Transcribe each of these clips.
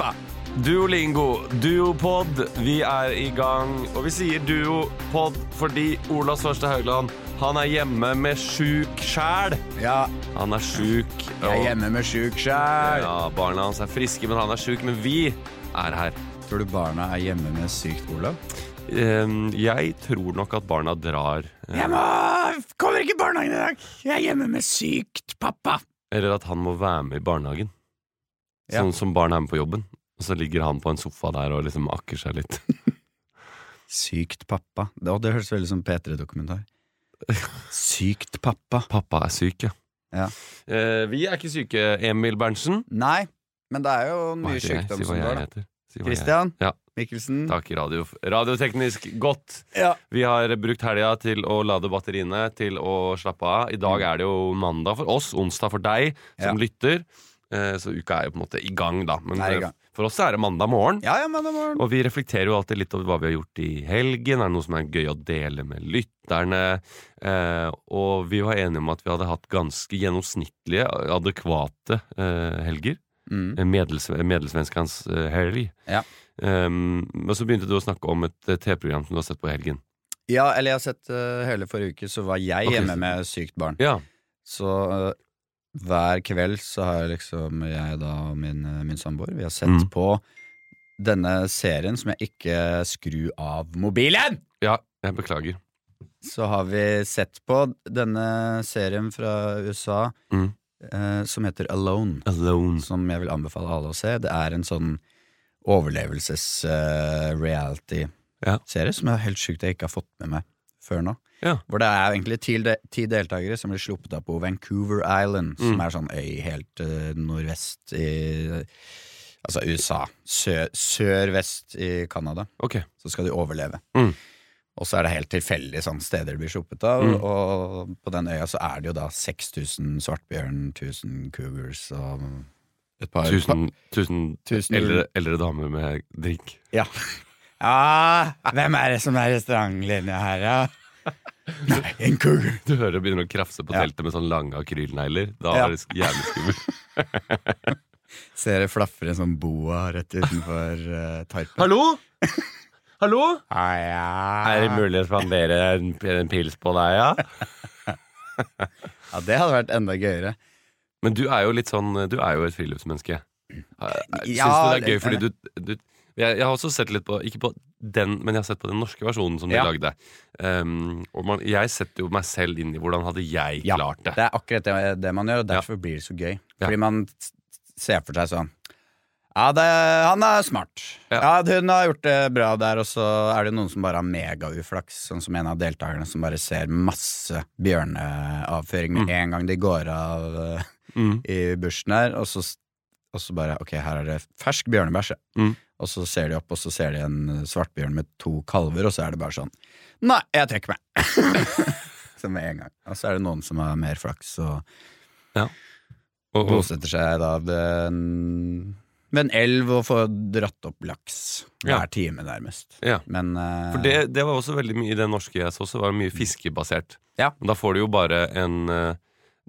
Duolipa! Duolingo, Duopod, vi er i gang. Og vi sier Duopod fordi Ola Svarstad Haugland han er hjemme med sjuk sjæl. Ja, Han er sjuk. jeg er hjemme med sjuk sjæl. Ja, Barna hans er friske, men han er sjuk. Men vi er her. Tror du barna er hjemme med sykt, Olav? Ehm, Jeg tror nok at barna drar. eh, Jeg må Kommer ikke i barnehagen i dag! Jeg er hjemme med sykt pappa. Eller at han må være med i barnehagen. Ja. Sånn som barn er med på jobben. Og så ligger han på en sofa der og liksom akker seg litt. Sykt pappa. Det, det høres veldig som P3-dokumentar. Sykt pappa. Pappa er syk, ja. Ja. Eh, vi er ikke syke, Emil Berntsen. Nei, men det er jo mye sykdom som går, da. Christian Ja. Mikkelsen. Takk, radio, radioteknisk godt. Ja. Vi har brukt helga til å lade batteriene, til å slappe av. I dag er det jo mandag for oss, onsdag for deg som lytter. Eh, Så uka er jo på en måte i gang, da. Men i eh, gang. for oss er det mandag morgen. Ja, ja, mandag morgen. Og vi reflekterer jo alltid litt over hva vi har gjort i helgen. Er det noe som er gøy å dele med lytterne? Eh, og vi var enige om at vi hadde hatt ganske gjennomsnittlige, adekvate eh, helger. Mm. Eh, Medels, Medelsvenskans eh, helg. Ja. Um, men så begynte du å snakke om et TV-program som du har sett på helgen. Ja, eller jeg har sett uh, hele forrige uke, så var jeg okay, hjemme med sykt barn. Ja. Så hver kveld så har liksom jeg da og min, eh, min samboer Vi har sett Mm. på denne serien som jeg ikke skrur av mobilen! ja, jeg beklager. Så har vi sett på denne serien fra USA Mm. eh, som heter Alone. Alone. Som jeg vil anbefale alle å se. Det er en sånn overlevelses-reality-serie Ja. som er helt sjukt jeg ikke har fått med meg før nå. Ja. Hvor det er egentlig ti, de ti deltakere som blir sluppet av på Vancouver Island, som Mm. er sånn øy helt uh, nordvest i Altså USA. Sø Sør-vest i Canada. Okay. Så skal de overleve. Mm. Og så er det helt tilfeldig sånn steder de blir sluppet av, Mm. og på den øya så er det jo da 6000 svartbjørn, 1000 cougars og et par tusen, Tusen- eldre, eldre damer med drink. Ja. ja. Hvem er det som er restaurantlinja her, ja? Nei, en kugel. Du hører det begynner å krafse på Ja. teltet med sånne lange akrylnegler. Da Ja. er det jævlig skummelt. Ser det flaffer en sånn boa rett utenfor uh, Tarpen. Hallo? Hallo? Ah, ja. Er det mulig å spandere en, en pils på deg, ja? Ja, det hadde vært enda gøyere. Men du er jo litt sånn Du er jo et friluftsmenneske. Syns Ja, du det er gøy det- fordi du, du jeg, jeg har også sett litt på Ikke på den, men jeg har sett på den norske versjonen som de Ja. lagde. Um, og man, jeg setter jo meg selv inn i hvordan hadde jeg Ja, klart det. Det er akkurat det, det man gjør, og derfor blir det så gøy. Ja. Fordi man ser for seg sånn Ja, det, han er smart. Ja. Ja. Hun har gjort det bra der, og så er det noen som bare har megauflaks, sånn som en av deltakerne som bare ser masse bjørneavføring med en gang de går av eh, Mm. i bushen her, og så, og så bare Ok, her er det fersk bjørnebæsj. ja. Mm. Og så ser de opp, og så ser de en svartbjørn med to kalver, og så er det bare sånn Nei, jeg trekker meg! så med en gang. Og så er det noen som har mer flaks og Og, og, bosetter seg da ved en, ved en elv og får dratt opp laks hver Ja. time, nærmest. ja. Men uh, For det, det var også veldig mye i det norske jeg så, så var det mye fiskebasert. Ja. Men da får du jo bare en eh,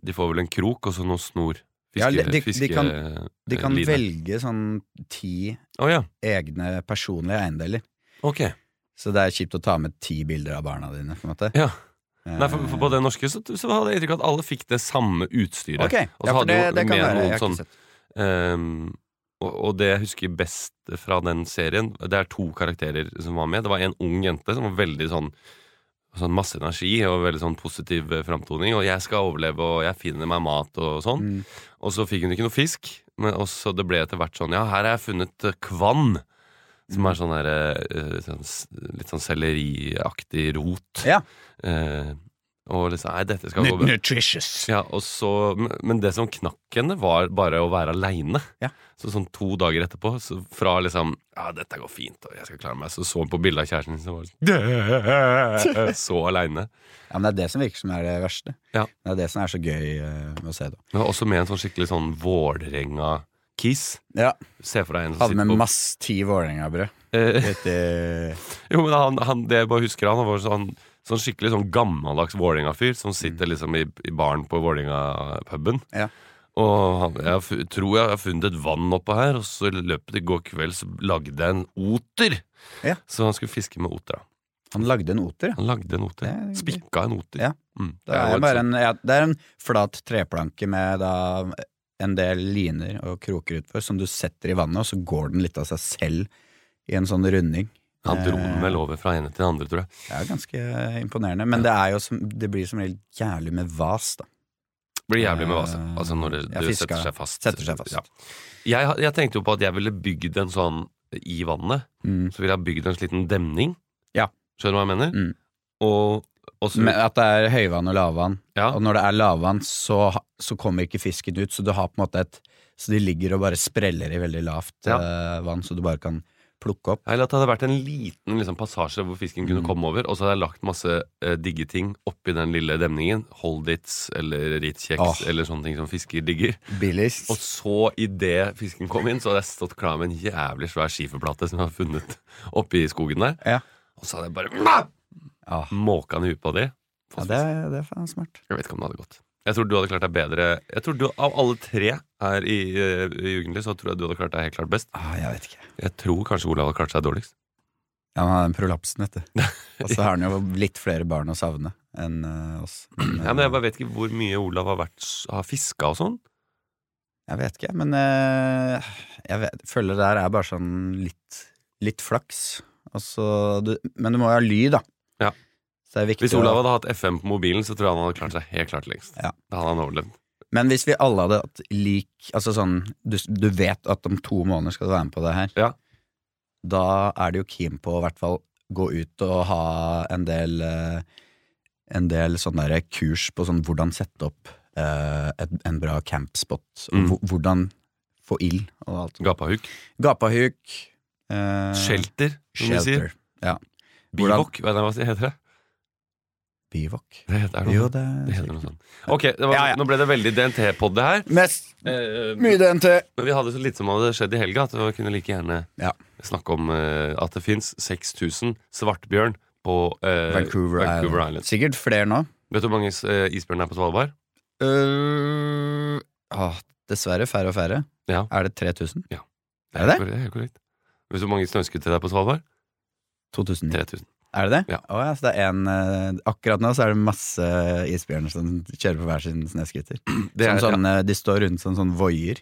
De får vel en krok og så noe snor. Ja, de, de- de kan- de kan velge sånn ti oh, ja. egne personlige eiendeler. Okay. Så det er kjipt å ta med ti bilder av barna dine. på en måte Ja. Nei, for, for på Eh, det norske så, så hadde jeg inntrykk av at alle fikk det samme utstyret. Ok, Og så ja, hadde det, jo det med være. noen sånn- um. Og, og det jeg husker best fra den serien, det er to karakterer som var med. Det var en ung jente som var veldig sånn Sånn masse energi og veldig sånn positiv eh, framtoning. Og 'jeg skal overleve, og jeg finner meg mat', og sånn. Mm. Og så fikk hun ikke noe fisk. Men også det ble etter hvert sånn 'ja, her har jeg funnet eh, kvann'. Som er sånn der, eh, sånn, litt sånn selleriaktig rot. Ja. Eh, og liksom Nei, dette skal gå bra. Nutritious. Ja, og så, men- det som knakk henne, var bare å være aleine. Ja. Så sånn to dager etterpå, så fra liksom Ja, dette går fint, og jeg skal klare meg, så så hun på bildet av kjæresten sin, så var sånn Så aleine. Ja, men det er det som virker som er det verste. Ja. Det er det som er så gøy uh, med å se det. ja, også med en sånn skikkelig sånn Vålerenga-kiss. Ja. Se for deg en som Hadde med på masse ti Vålerenga-brød. Eh, Jo, men han, han, det jeg bare husker han, han var sånn, sånn skikkelig sånn gammeldags Vålerenga-fyr som sitter liksom i, i baren på Vålerenga-puben. Ja. Og han, jeg tror jeg har funnet et vann oppå her, og så i løpet i går kveld så lagde jeg en oter. Ja. Så han skulle fiske med oter. da. Han lagde en oter. Han lagde en oter. Det er. Spikka en oter. Ja. Mm. Det er, et bare en, ja, det er en flat treplanke med da en del liner og kroker utfor som du setter i vannet, og så går den litt av seg selv i en sånn runding. Han dro den Eh, vel over fra ene til den andre, tror jeg. Det er ganske imponerende. Men det, jo som, det blir som regel jævlig med vas, da. Blir jævlig med vas. Eh, Altså når det, ja, fisker, setter seg fast. setter seg fast. Ja. Jeg, jeg tenkte jo på at jeg ville bygd en sånn i vannet. Mm. Så ville jeg bygd en liten demning. Ja. Skjønner du hva jeg mener? Mm. Og, og så, Men at det er høyvann og lavvann. ja, Og når det er lavvann, så, så kommer ikke fisken ut, så du har på en måte et Så de ligger og bare spreller i veldig lavt eh, vann, så du bare kan plukke opp. Eller at det hadde vært en liten liksom, passasje hvor fisken kunne Mm. komme over, og så hadde jeg lagt masse eh, digge ting oppi den lille demningen. Holdits eller Ritz-kjeks oh. eller sånne ting som fisker digger. Billis. Og så, idet fisken kom inn, så hadde jeg stått klar med en jævlig svær skiferplate som jeg hadde funnet oppi skogen der. Ja. Og så hadde jeg bare Ah, måka den ut på de. ja, det, det er faen smart. Jeg vet ikke om det hadde gått. Jeg tror du hadde klart deg bedre Jeg tror du Av alle tre her i, eh, i Jugendlig, så tror jeg du hadde klart deg helt klart best. Ah, jeg vet ikke. Jeg tror kanskje Olav hadde klart seg dårligst. Ja, Han har den prolapsen, vet du. Og så har han jo litt flere barn å savne enn uh, oss. Men, Ja, men Jeg bare vet ikke hvor mye Olav har, vært, har fiska og sånn. Jeg vet ikke, men uh, jeg vet, føler det der er bare sånn litt, litt flaks. Altså, du, men du må jo ha lyd, da. Ja. Så det Hvis Olav hadde hatt FM på mobilen, så tror jeg han hadde klart seg helt klart lengst. Ja. Da hadde han overlevd. Men hvis vi alle hadde hatt lik Altså sånn du, du vet at om to måneder skal du være med på det her. Ja. Da er du jo keen på å i hvert fall gå ut og ha en del eh, En del sånne der kurs på sånn hvordan sette opp uh, et, en bra campspot. Mm. hvordan få ild og alt. Gapahuk. Gapahuk. Uh, Shelter, som de sier. Ja. Bivok, hva heter? det? Bivok. Det heter, noe, Jo, det, det heter noe sånt. Ok, det var, Ja, ja. nå ble det veldig DNT-pod det her. Mest Eh, mye DNT. Men vi hadde så lite som hadde skjedd i helga, at vi kunne like gjerne Ja. snakke om eh, at det fins 6000 svartbjørn på eh, Vancouver, Vancouver Island. Island. Sikkert flere nå. Vet du hvor mange uh, isbjørn er på Svalbard? Uh, ah, dessverre færre og færre. Ja. Er det 3000? Det Er det det? korrekt, Det er helt korrekt. Vet du hvor mange snøskudd det er på Svalbard? 2000. 3000. Er det det? Ja. Oh, ja, så det er en, eh, akkurat nå så er det masse isbjørner som kjører på hver sin snøscooter. Det er, Som De står rundt som sånn voier.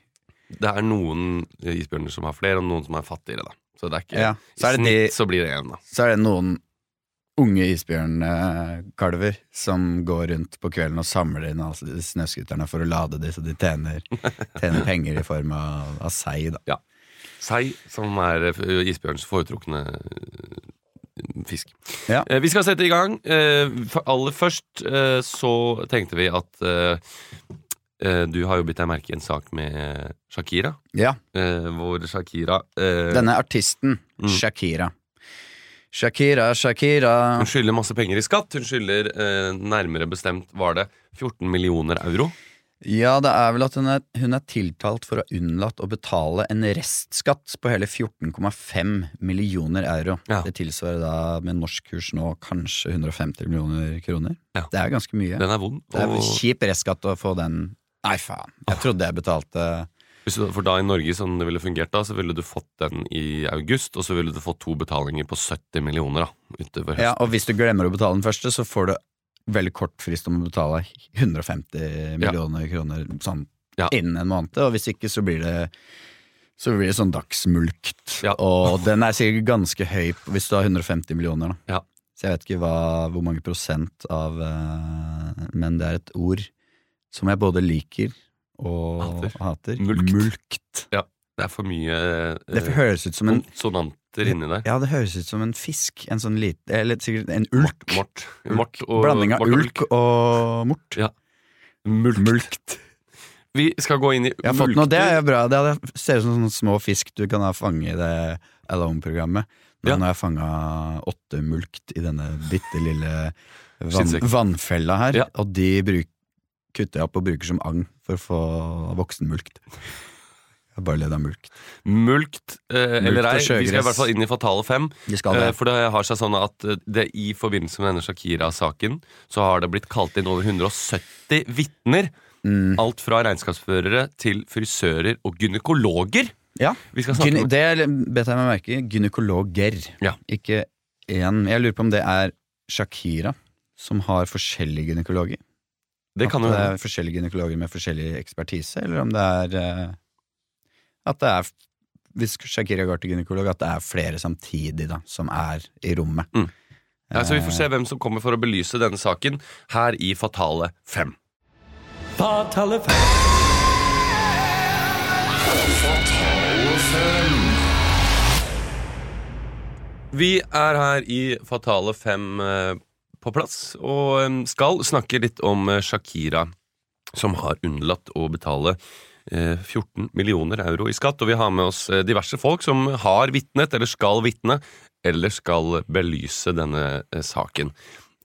det er noen isbjørner som har flere, og noen som er fattigere. da Så det er ikke Ja. Så er det, de, snitt så blir det én, da. så er det noen unge isbjørnkalver som går rundt på kvelden og samler inn alle snøscooterne for å lade de, så de tjener, tjener penger i form av, av sei. Da. Sei, som er eh, isbjørns foretrukne eh, fisk. Ja. Eh, Vi skal sette i gang. Eh, Aller først eh, så tenkte vi at du har jo bitt deg merke i en sak med Shakira. Ja, Hvor Shakira denne artisten, Mm. Shakira. Shakira, Shakira Hun skylder masse penger i skatt. Hun skylder eh, nærmere bestemt var det 14 millioner euro. Ja, det er vel at hun er, hun er tiltalt for å ha unnlatt å betale en restskatt på hele 14,5 millioner euro. Ja. Det tilsvarer da med norsk kurs nå kanskje 150 millioner kroner. Ja. Det er ganske mye. Den er vond. Det er kjip restskatt å få den Nei, faen. Jeg trodde jeg betalte Hvis du, for da i Norge som det ville fungert da, så ville du fått den i august, og så ville du fått to betalinger på 70 millioner da, utover høsten. Ja, og hvis du glemmer å betale den første, så får du veldig kort frist om å betale 150 millioner kroner sånn Ja. innen en måned, og hvis ikke så blir det så blir det sånn dagsmulkt. Ja. Og den er sikkert ganske høy hvis du har 150 millioner. Da. Ja. Så jeg vet ikke hva, hvor mange prosent av eh, Men det er et ord som jeg både liker og Hater. hater. Mulkt. Mulkt. Ja. Det er for mye eh, Det høres ut som en konsonanter inni der. Ja, det høres ut som en fisk. En sånn lite Eller sikkert en ulk. Mort. Mort og, Blanding av ulk og mort. Ja. Mulkt. Mulkt. Vi skal gå inn i Jeg har fått noe, det er bra. Det ser ut som sånne små fisk du kan ha fange i det Alone-programmet. Nå Ja. har jeg fanga åtte mulkt i denne bitte lille vann, vannfella her, Ja. og de bruk, kutter jeg opp og bruker som agn for å få voksenmulkt. Jeg er bare ledd av mulkt. Mulkt eh, eller ei, vi skal i hvert fall inn i Fatale fem. De Eh, for det har seg sånn at eh, det i forbindelse med denne Shakira-saken, så har det blitt kalt inn over 170 vitner. Mm. Alt fra regnskapsførere til frisører og gynekologer. Ja. Gyne, det bet jeg meg merke i. Gynekologer. Ja. Ikke én. Jeg lurer på om det er Shakira som har forskjellige gynekologer. Det kan at det er forskjellige gynekologer med forskjellig ekspertise, eller om det er eh, At det er Hvis Shakira går til gynekolog, at det er flere samtidig da som er i rommet. Mm. Ja, så Vi får se hvem som kommer for å belyse denne saken her i Fatale 5. Fatale 5. Vi er her i Fatale 5 eh, på plass og eh, skal snakke litt om eh, Shakira, som har unnlatt å betale eh, 14 millioner euro i skatt. Og vi har med oss eh, diverse folk som har vitnet, eller skal vitne, eller skal belyse denne eh, saken.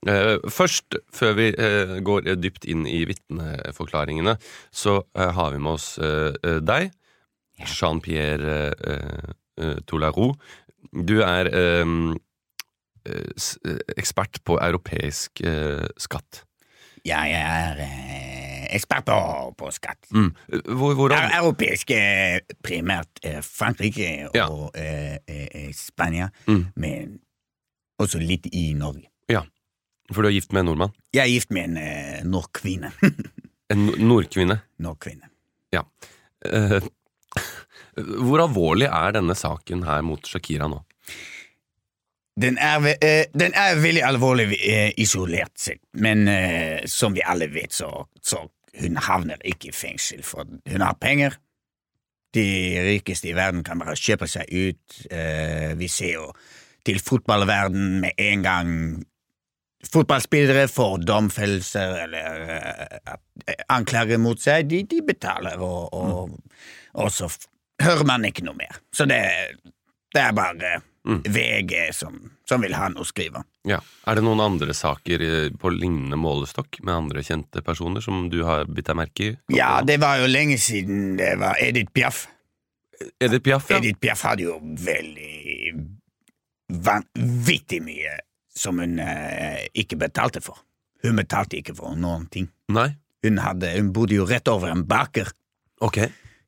Eh, først, før vi eh, går eh, dypt inn i vitneforklaringene, så eh, har vi med oss eh, eh, deg, Jean-Pierre eh, eh, Tolarou. Du er eh, eh, eh, ekspert på europeisk eh, skatt. Ja, jeg er eh, ekspert på, skatt. Mm. Hvor, hvordan europeisk eh, primært eh, Frankrike og Ja. eh, eh, Spania, Mm. men også litt i Norge. Ja, For du er gift med en nordmann? Jeg er gift med en eh, nordkvinne. En nordkvinne? nordkvinne? nordkvinne. Eh, hvor alvorlig er denne saken her mot Shakira nå? Den er, eh, den er veldig alvorlig eh, isolert sett, men som vi alle vet, så, så hun havner ikke i fengsel, for hun har penger. De rikeste i verden kan bare kjøpe seg ut. Eh, vi ser jo til fotballverden med en gang fotballspillere får domfellelser eller eh, anklager mot seg, de, de betaler, og, og, og så hører man ikke noe mer. Så det, det er bare Mm. VG som, som vil ha noe å skrive. Ja. Er det noen andre saker på lignende målestokk med andre kjente personer som du har bitt deg merke i? Ja, det var jo lenge siden det var Edith Piaf. Edith Piaf, ja. Edith Piaf hadde jo veldig vanvittig mye som hun eh, ikke betalte for. Hun betalte ikke for noen ting. Nei? Hun, hadde, hun bodde jo rett over en baker, Ok.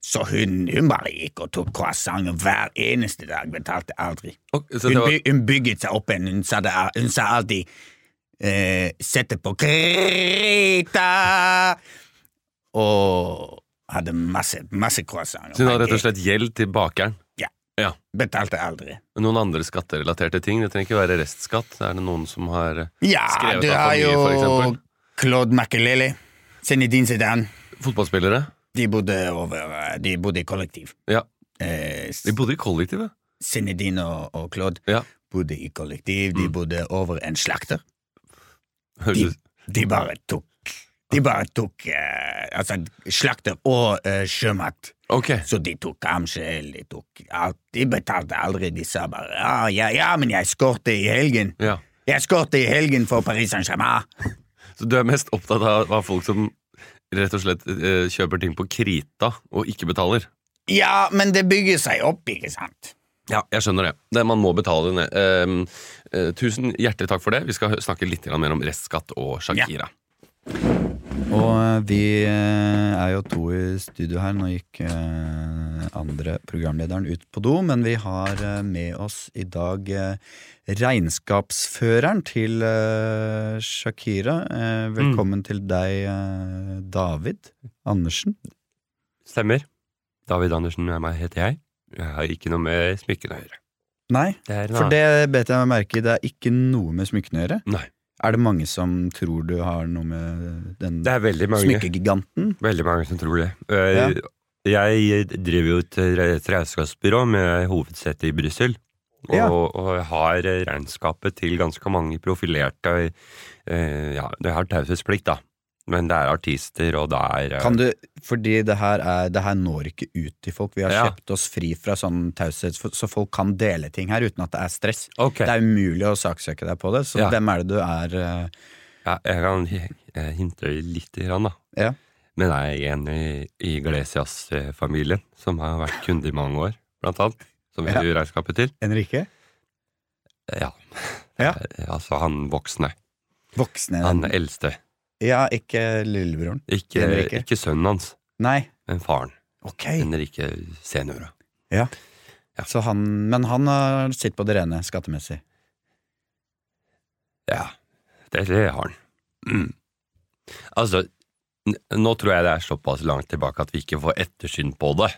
Så hun, hun bare gikk og tok croissant hver eneste dag, betalte aldri. Okay, så Hun, var, hun bygget seg opp igjen, Hun hun sa alltid eh, 'sette på Kreta' og hadde masse, masse croissanter. så hun har rett og slett gjeld til bakeren? Ja Betalte aldri. Noen andre skatterelaterte ting? Det trenger ikke være restskatt. Er det noen som har eh, Ja, Skrevet du av har for jo mye, for eksempel? Claude Makelele, Zinedine Zidane. fotballspillere? De bodde, over, de bodde i kollektiv. Ja. Eh, De bodde i kollektivet? Zinedine og, og Claude Ja. bodde i kollektiv. De Mm. bodde over en slakter. De, De bare tok De bare tok eh, altså slakter og eh, sjømat. Okay. Så de tok kamskjell, de tok alt. De betalte aldri. De sa bare ja, ja, ja men jeg skårte i helgen. Ja. Jeg skårte i helgen for Paris Saint-Germain. Så du er mest opptatt av, av folk som rett og slett eh, kjøper ting på krita og ikke betaler? Ja, men det bygger seg opp, ikke sant? Ja, jeg skjønner det. det man må betale ned. Eh, eh, tusen hjertelig takk for det. Vi skal snakke litt mer om restskatt og Shakira. Og eh, vi eh, er jo to i studio her. Nå gikk eh, andre programlederen ut på do, men vi har med oss i dag regnskapsføreren til Shakira. Velkommen velkommen til deg, David Andersen. Stemmer. David Andersen er meg, heter jeg. Jeg har ikke noe med smykkene å gjøre. Nei, Det for det bet jeg meg merke i. Det er ikke noe med smykkene å gjøre. Nei. Er det mange som tror du har noe med den Det er veldig mange, smykkegiganten? veldig mange som tror det. Eh, Ja. Jeg driver jo et re- regnskapsbyrå med hovedsete i Brussel. Og, Ja. og har regnskapet til ganske mange profilerte eh, Ja, jeg har taushetsplikt, da. Men det er artister, og det er eh, Kan du, fordi det her, er, det her når ikke ut til folk. Vi har Ja. kjøpt oss fri fra sånn taushet, så folk kan dele ting her uten at det er stress. Okay. Det er umulig å saksøke deg på det, så Ja. hvem er det du er uh... Ja, jeg kan eh, hinte litt, grann, da. Ja. Men jeg er en i i Iglesias-familien, som har vært kunde i mange år, blant annet. Som vi Ja. gjør regnskapet til. Henrike? Ja. Ja. Altså han voksne. Voksne? Han eldste. Ja, ikke lillebroren. Ikke, Henrike. ikke sønnen hans, Nei. men faren. Ok. Henrike senior. Så han, men han har sitt på det rene skattemessig. Ja, det, det har han. Mm. Altså, n- nå tror jeg det er såpass langt tilbake at vi ikke får ettersyn på det.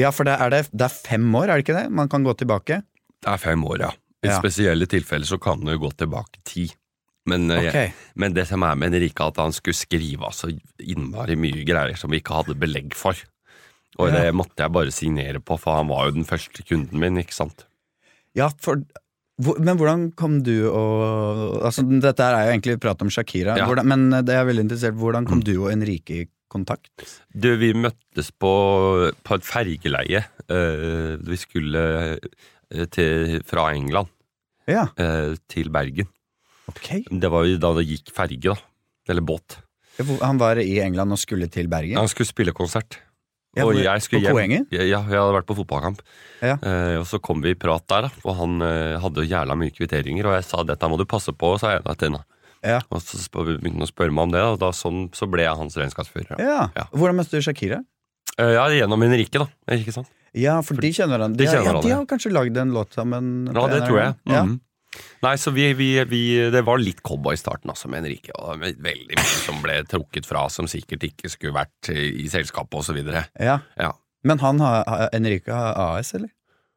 Ja, for det er, det, det er fem år, er det ikke det? Man kan gå tilbake? Det er fem år, ja. I Ja. spesielle tilfeller så kan jo gå tilbake ti. Men, okay. Ok. men det som er med Henrike, at han skulle skrive så innmari mye greier som vi ikke hadde belegg for. Og Ja. det måtte jeg bare signere på, for han var jo den første kunden min, ikke sant. Ja, for Men hvordan kom du og Altså, dette er jo egentlig prat om Shakira, Ja. hvordan, men det er veldig interessert. Hvordan kom du og Henrike i kontakt? Du, vi møttes på, på et fergeleie. Eh, vi skulle eh, til, fra England Ja, eh, til Bergen. Ok. Det var jo da det gikk ferge, da. Eller båt. Han var i England og skulle til Bergen? Han skulle spille konsert. Ja, og jeg skulle hjem. Poenget? Ja, jeg hadde vært på fotballkamp. Ja. Eh, og så kom vi i prat der, da. Og han eh, hadde jo jævla mye kvitteringer, og jeg sa dette må du passe på, sa jeg til henne. Ja. Og så begynte han å spørre meg om det, og da sånn, så ble jeg hans regnskapsfører. Ja. Ja. Ja. Hvordan møtte du Shakira? Eh, ja, gjennom Henrike, da. Ikke sant? Ja, for de kjenner han. De de, kjenner ja, de har kanskje lagd en låt sammen? Ja, det tror jeg. annen- Mhm. Nei, så vi, vi, vi, Det var litt cowboy i starten, også med Henrike. Og veldig mye som ble trukket fra, som sikkert ikke skulle vært i selskapet, videre. Ja. Ja. Men han har, har- har AS, eller?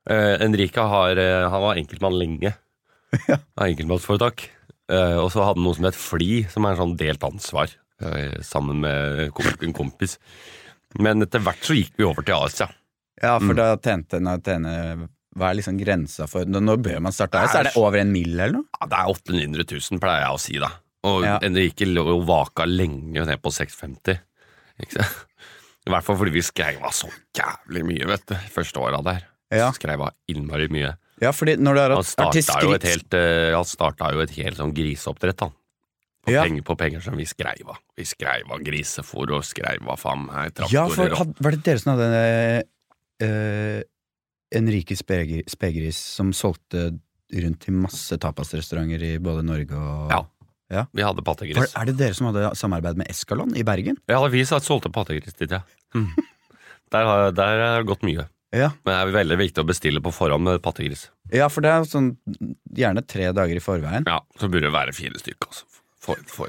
Eh, Enrique har, eh, han var enkeltmann lenge. Ja. Enkeltmannsforetak. Eh, og så hadde han noe som het FLI, som er en sånn delt ansvar, eh, sammen med en kompis. Men etter hvert så gikk vi over til AS, ja. Ja, for Mm. da tjente å tjene Hva er liksom grensa for Når bør man starte AS? Er det over en mill, eller noe? ja. Det er 800 000, pleier jeg å si, da. Og Ja. Enrique lå jo vaka lenge ned på 650. Ikke sant? I hvert fall fordi vi skreiv av så jævlig mye, vet du. Første åra der. Ja. Skreiv av innmari mye. Ja, fordi når du er Han hatt starta jo et helt, eh, han starta jo et helt sånn griseoppdrett, han. På, Ja. penger, på penger som vi skreiv av. Vi skreiv av grisefôr og skreiv av faen meg traktorer. Ja, for had, var det dere som hadde uh, Enrique Spegri- Spegris som solgte rundt til masse tapasrestauranter i både Norge og Ja. Ja. Vi hadde pattegris. Er det dere som hadde samarbeid med Eskalon i Bergen? Ja, vi solgte pattegris dit, ja. Mm. Der, har, der har det gått mye. Ja. Men det er veldig viktig å bestille på forhånd med pattegris. ja, for det er sånn gjerne tre dager i forveien. Ja, Så burde det være fire stykker, altså. For, for,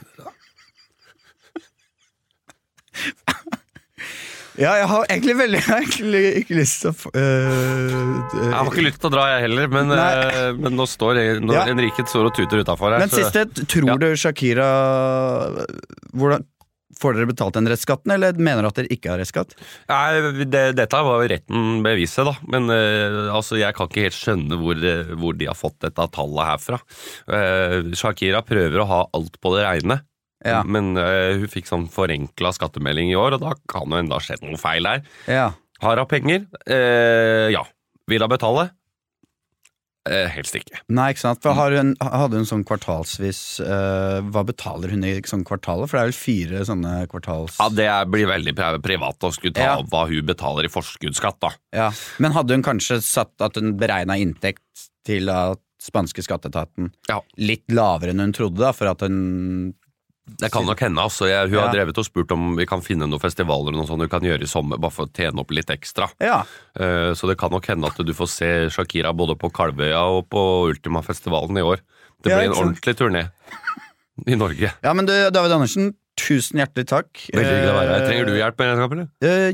Ja, jeg har egentlig veldig Jeg har egentlig ikke lyst til å få- øh, Jeg har ikke lyst til å dra, jeg heller, men, eh, men nå står når Ja. Står og tuter utafor her. Men så- siste, tror Ja. du Shakira hvordan, Får dere betalt den restskatten, eller mener at dere ikke har restskatt? Nei, det, dette var jo retten beviset, da. Men eh, altså, jeg kan ikke helt skjønne hvor, eh, hvor de har fått dette tallet herfra. Uh, Shakira prøver å ha alt på det reine, Ja. men uh, hun fikk sånn forenkla skattemelding i år, og da kan jo enda skje noe feil der. Ja. Har hun penger? Uh, ja. Vil hun betale? Uh, helst ikke. Nei, ikke sant. For har hun, hadde hun sånn kvartalsvis Hva betaler hun i sånn kvartalet? For det er vel fire sånne kvartals... Ja, Det blir veldig privat å skulle ta Ja. opp hva hun betaler i forskuddsskatt, da. Ja. Men hadde hun kanskje satt at hun beregna inntekt til at spanske skatteetaten Ja. litt lavere enn hun trodde, da, for at hun Det kan nok hende. altså. Jeg, hun Ja. har drevet og spurt om vi kan finne noen festivaler noe sånt hun kan gjøre i sommer, bare for å tjene opp litt ekstra. Ja. Uh, Så det kan nok hende at du får se Shakira både på Kalvøya og på Ultima-festivalen i år. Det Ja, blir en ordentlig turné i Norge. ja, men du, David Andersen, tusen hjertelig takk. Veldig hyggelig å være her. Trenger du hjelp med regnskap, eller? Eh,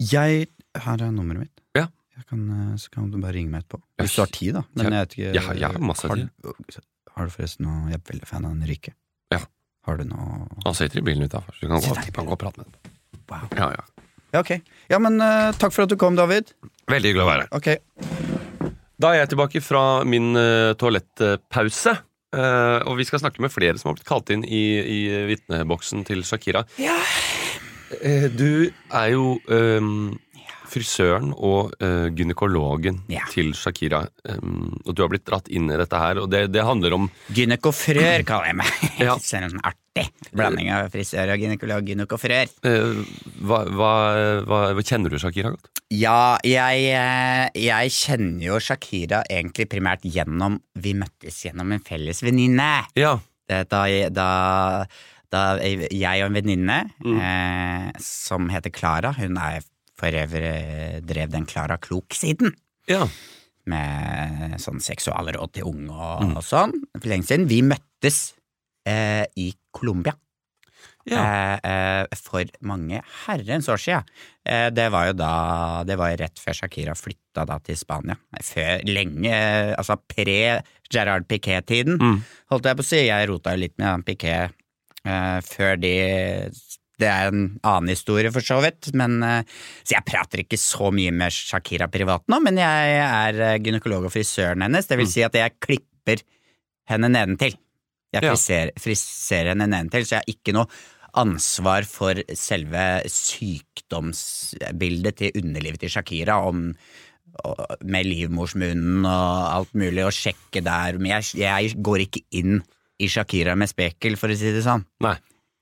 jeg Her er nummeret mitt. Ja. Jeg kan, eh, så kan du bare ringe meg etterpå. Hvis du har tid, da. Men ja. jeg vet ikke Ja, jeg har masse har, tid. Har du forresten noe Jeg er veldig fan av Enrique. Ja. Har du noe Han sitter i bilen utafor, så du kan gå, kan gå og prate med ham. Wow. Ja, ja. Ja, ok. Ja, men uh, takk for at du kom, David. Veldig hyggelig å være her. Ok. Da er jeg tilbake fra min uh, toalettpause. Uh, og vi skal snakke med flere som har blitt kalt inn i, i vitneboksen til Shakira. Ja. du er jo ehm, frisøren og uh, gynekologen Ja. til Shakira. Um, og du har blitt dratt inn i dette her, og det, det handler om Gynekofrør kaller jeg meg. Ja. Så en artig blanding av frisør og gynekolog. Gynekofrør. Uh, hva, hva, hva, hva Kjenner du Shakira godt? Ja, jeg, eh, jeg kjenner jo Shakira egentlig primært gjennom Vi møttes gjennom en felles venninne. Ja. Da, da, da jeg og en venninne eh, som heter Klara Hun er for øvrig drev den Klara Klok-siden. ja. Med sånn seksualråd til unge og, og sånn. For lenge siden. Vi møttes eh, i Colombia. ja. Eh, eh, for mange herrens år siden. Eh, det var jo da Det var rett før Shakira flytta da til Spania. Før lenge Altså pre Gerard Piquet-tiden, Mm. holdt jeg på å si. Jeg rota jo litt med Piquet eh, før de Det er en annen historie, for så vidt. Men, eh, så jeg prater ikke så mye med Shakira privat nå, men jeg er eh, gynekolog og frisøren hennes. Det vil si at jeg klipper henne nedentil. Jeg Ja. friserer, friserer henne nedentil, så jeg har ikke noe ansvar for selve sykdomsbildet til underlivet til Shakira, om med livmorsmunnen og alt mulig, og sjekke der. Men jeg, jeg går ikke inn i Shakira med spekel, for å si det sånn. Nei.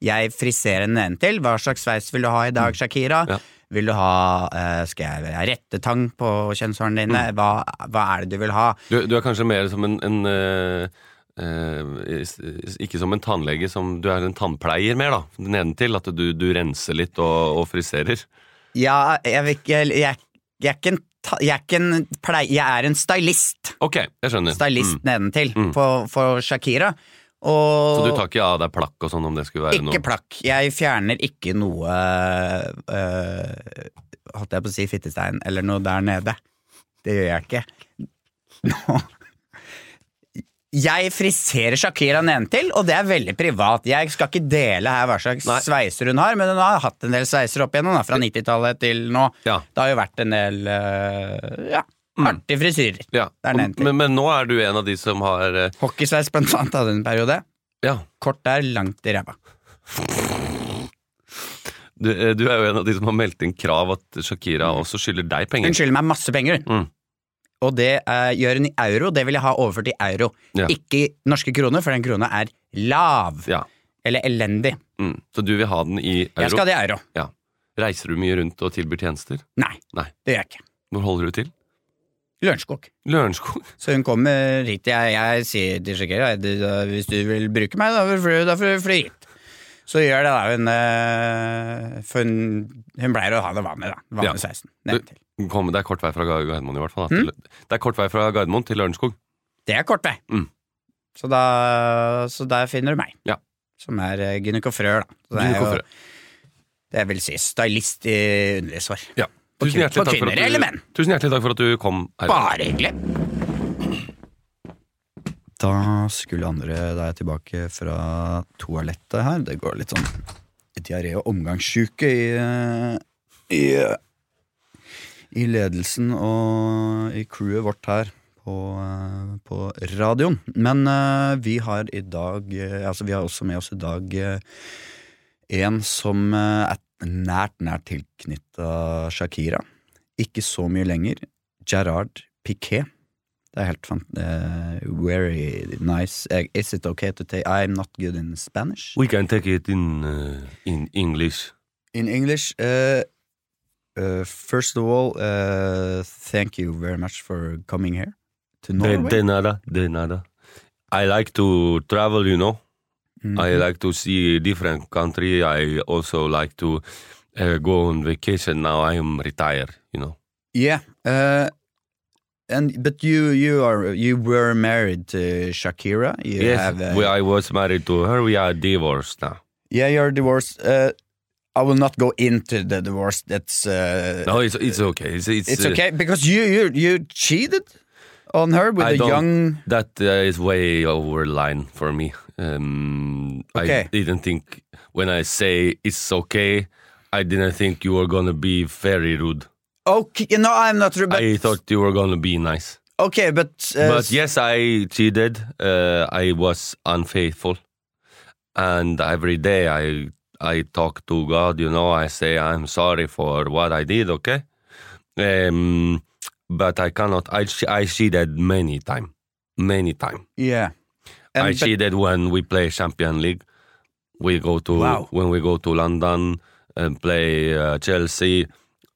Jeg friserer den nedentil. Hva slags sveis vil du ha i dag, Shakira? Ja. Vil du ha eh, Skal jeg rettetang på kjønnshårene dine? Hva, hva er det du vil ha? Du, du er kanskje mer som en, en uh, is- Ikke som en tannlege, som du er en tannpleier mer, da. Nedentil. At du, du renser litt og, og friserer. Ja, jeg, jeg, jeg, jeg er ikke en jeg er ikke en plei... Jeg er en stylist. Ok, jeg skjønner. Stylist Mm. nedentil Mm. for, for Shakira. Og Så du tar ikke av deg plakk og sånn om det skulle være noe Ikke plakk. Jeg fjerner ikke noe øh, Holdt jeg på å si fittestein, eller noe der nede. Det gjør jeg ikke. Nå Jeg friserer Shakira nedentil, og det er veldig privat. Jeg skal ikke dele her hva slags Nei. sveiser hun har, men hun har hatt en del sveiser opp igjennom, da, fra 90-tallet til nå. Ja. Det har jo vært en del øh, ja, artige frisyrer. Ja. Det er nedentil. Men, men nå er du en av de som har eh, Hockeysveis blant annet hadde en periode. Ja. Kort der, langt i ræva. Du, eh, du er jo en av de som har meldt inn krav at Shakira også skylder deg penger. Hun skylder meg masse penger. Mm. Og det eh, gjør hun i euro. Det vil jeg ha overført i euro. Ja. Ikke i norske kroner, for den krona er lav. Ja. Eller elendig. Mm. Så du vil ha den i euro? Jeg skal ha det i euro. Ja. Reiser du mye rundt og tilbyr tjenester? Nei, Nei. det gjør jeg ikke. Hvor holder du til? Lørenskog. Lørenskog? Så hun kommer hit. Jeg, jeg sier til du, hvis du vil bruke meg, da får du fly, hit. Så gjør det, da. Hun, eh, for hun, hun pleier å ha det vanlig, da. Vanlig Ja. 16. Nedentil. Kom, det er kort vei fra Gar- Gardermoen i hvert fall. Mm. Det er kort vei fra Gardermoen til Lørenskog. Det er kort vei. Mm. Så, da, så der finner du meg. Ja. Som er uh, gynekofrør, da. Så det er jo det vil si stylist i underlivssvar. Ja. Tusen hjertelig, takk for at du, tusen hjertelig takk for at du kom her. Bare hyggelig. Da skulle andre Da er tilbake fra toalettet her. Det går litt sånn diaré og omgangssjuke i, i, i ledelsen og i crewet vårt her på, på radioen. Men eh, vi har i dag eh, Altså, vi har også med oss i dag eh, en som er nært, nært tilknytta Shakira. Ikke så mye lenger. Gerard Piquet. Det er helt fant... Uh, very nice. Is it okay to take I'm not good in Spanish. We can take it in, uh, in English. In English, uh, uh, first of all, uh, thank you very much for coming here to De, Norway. de nada, de nada. I like to travel, you know. Mhm. I like to see different country. I also like to uh, go on vacation. Now I am retired, you know. Yeah, uh, and but you you are you were married to Shakira. You yes, have, uh, we, I was married to her. We are divorced now. yeah, you're divorced. Uh, I will not go into the divorce. That's uh, No, it's it's okay. It's it's, it's uh, okay because you you you cheated on her with I a young. That uh, is way over line for me. Um, Okay. I didn't think when I say it's okay, I didn't think you were gonna be very rude. Okay, no, I'm not. But, I thought you were gonna be nice. okay, but uh, But yes, I cheated. Uh, I was unfaithful, and every day I I talk to God. You know, I say I'm sorry for what I did. Okay, um, but I cannot. I I cheated many time, many time. yeah, And I but- cheated when we play Champion League. We go to Wow. when we go to London and play uh, Chelsea.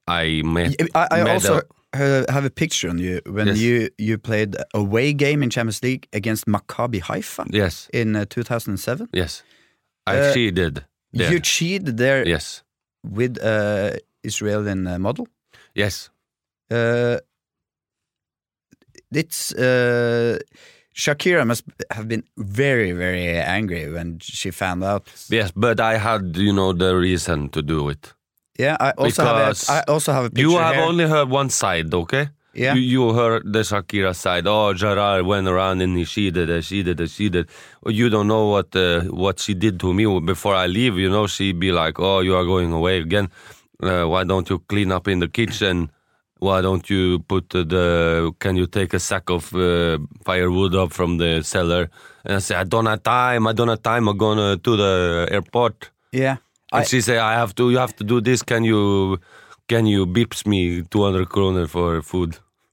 I met. I, I met also a- have a picture on you when Yes. you you played away game in Champions League against Maccabi Haifa yes, in uh, 2007. yes. I Uh, cheated. There. You cheated there yes, with uh, Israeli uh, model. yes. Uh, it's uh, Shakira must have been very very angry when she found out. Yes, but I had, you know, the reason to do it. Yeah, I also Because have a, I also have a picture You have here. only heard one side, okay? Yeah. You, you heard the Shakira side. Oh, Gerard went around and he cheated, and she did, she did. You don't know what uh, what she did to me before I leave. You know, she'd be like, "Oh, you are going away again. Uh, why don't you clean up in the kitchen? Why don't you put the? Can you take a sack of uh, firewood up from the cellar?" And I say, "I don't have time. I don't have time. I'm going to the airport." yeah, And I, she say, I have to, you have to do this. Can you, can you beeps me 200 kroner for food?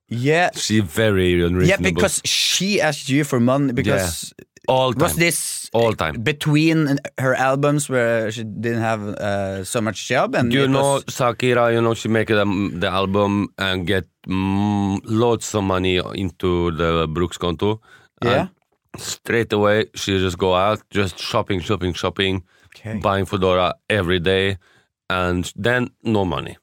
yeah, She very unreasonable. yeah. Because she asked you for money because all time. was this All time. between her albums where she didn't have uh, so much job and you know, Sakira, you know, she make the, the album and get mm, loads of money into the Brooks konto. Yeah. Straight away, she just go out, just shopping, shopping, shopping, Okay. buying Fedora every day. And then no money.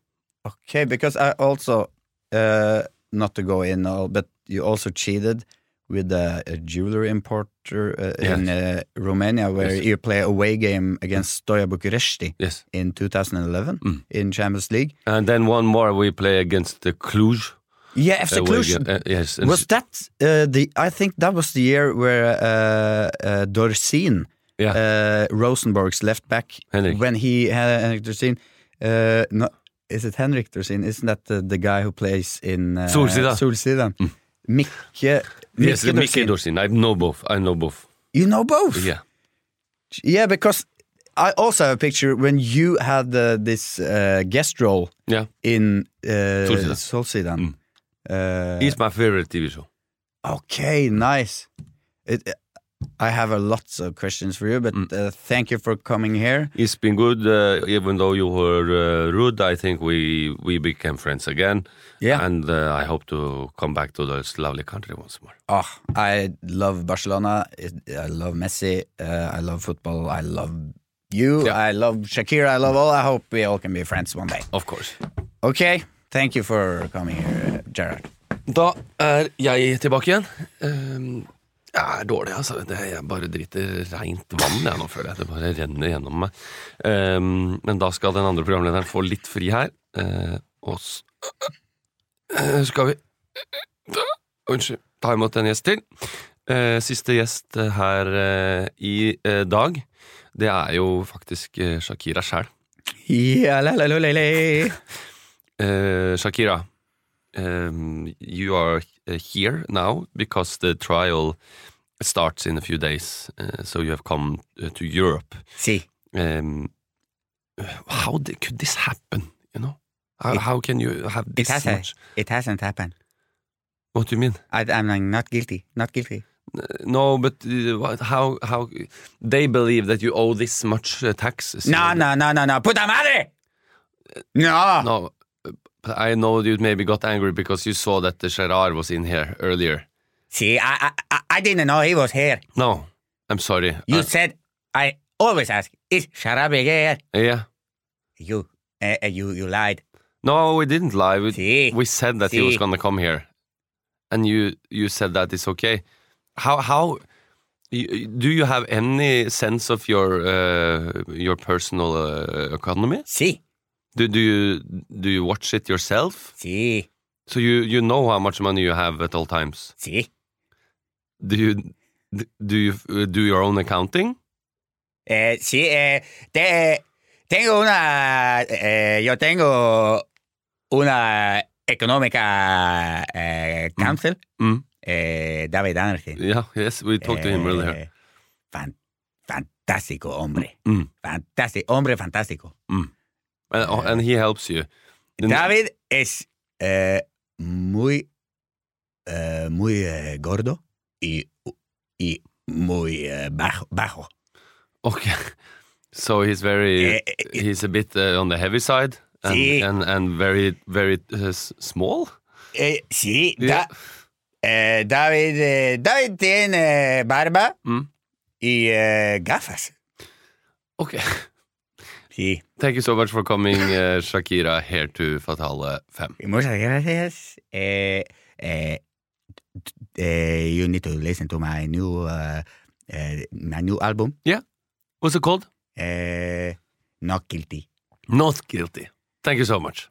Okay, because I also, uh, not to go in all, but you also cheated with a, a jewelry importer uh, in uh, Romania, where Yes. you play away game against Stoia Bucuresti Yes. in 2011 Mm. in Champions League. And then one more we play against the Cluj. Yeah, FC Cluj. Uh, yes. and Was that uh, the? I think that was the year where uh, uh, Dorsin, Yeah. uh, Rosenborg's left back, Henrik. when he had Henrik Dorsin. Uh, no, is it Henrik Dorsin? Isn't that the, the guy who plays in uh, Solsida. Mm. Mikke, Yes, Mikke Mickey Dorsin. I know both. I know both. You know both? Yeah. Yeah, because I also have a picture when you had uh, this uh, guest role Yeah. in uh, Solsida. Solsidan. Mm. Uh, He's my favorite TV show. Okay, nice. It, I have a lots of questions for you, but Mm. uh, thank you for coming here. It's been good, uh, even though you were uh, rude. I think we we became friends again. Yeah. And uh, I hope to come back to this lovely country once more. Oh, I love Barcelona. I love Messi. Uh, I love football. I love you. Yeah. I love Shakira. I love all. I hope we all can be friends one day. Of course. Okay, thank you for coming here, Gerard. Da er jeg tilbake igjen. Um, jeg er dårlig, altså. Det, jeg bare driter reint vann jeg nå, føler jeg. Det bare renner gjennom meg. Um, men da skal den andre programlederen få litt fri her. Uh, og så uh, skal vi Unnskyld. Ta imot en gjest til. Uh, siste gjest her i dag, det er jo faktisk Shakira sjæl. Shakira, um, you are uh, here now because the trial starts in a few days. Uh, so you have come uh, to Europe. Si. Um, how did, could this happen? You know, how, It- how can you have It this has much? It hasn't happened. What do you mean? I, I'm not guilty. Not guilty. Uh, no, but uh, how? How they believe that you owe this much uh, taxes? No, no, no, no, no. Put Puta madre! No. no. I know you maybe got angry because you saw that the Gerard was in here earlier. See, I, I, I didn't know he was here. No, I'm sorry. You Uh, said I always ask, is Sharabi here? yeah. You, uh, you, you lied. No, we didn't lie. We, See? we said that he was gonna come here, and you you said that it's okay. How how do you have any sense of your uh, your personal uh, economy? See, Do do you do you watch it yourself? see, So you you know how much money you have at all times. see. Do you do you do your own accounting? Uh, see, uh, det, tengo una, eh, yo tengo una económica eh, council, Mm. eh, David Andersen. Yeah, yes, we talked to him earlier. Eh, fan- fantástico hombre, Mm. fantástico, hombre fantástico. And, and he helps you. David es eh, muy, eh, muy eh, gordo y, y muy eh, bajo. bajo. Okay. So he's very, he's a bit uh, on the heavy side and, Sí. and, and very, very uh, small? sí, Yeah. Da- David, David tiene barba Mm. y gafas. Okay. Sí, Thank you so much for coming, uh, Shakira, here to Fatale 5. muchas gracias. Eh, eh, eh, you need to listen to my new, uh, uh, my new album. What's it called? Not guilty. Not guilty. Thank you so much.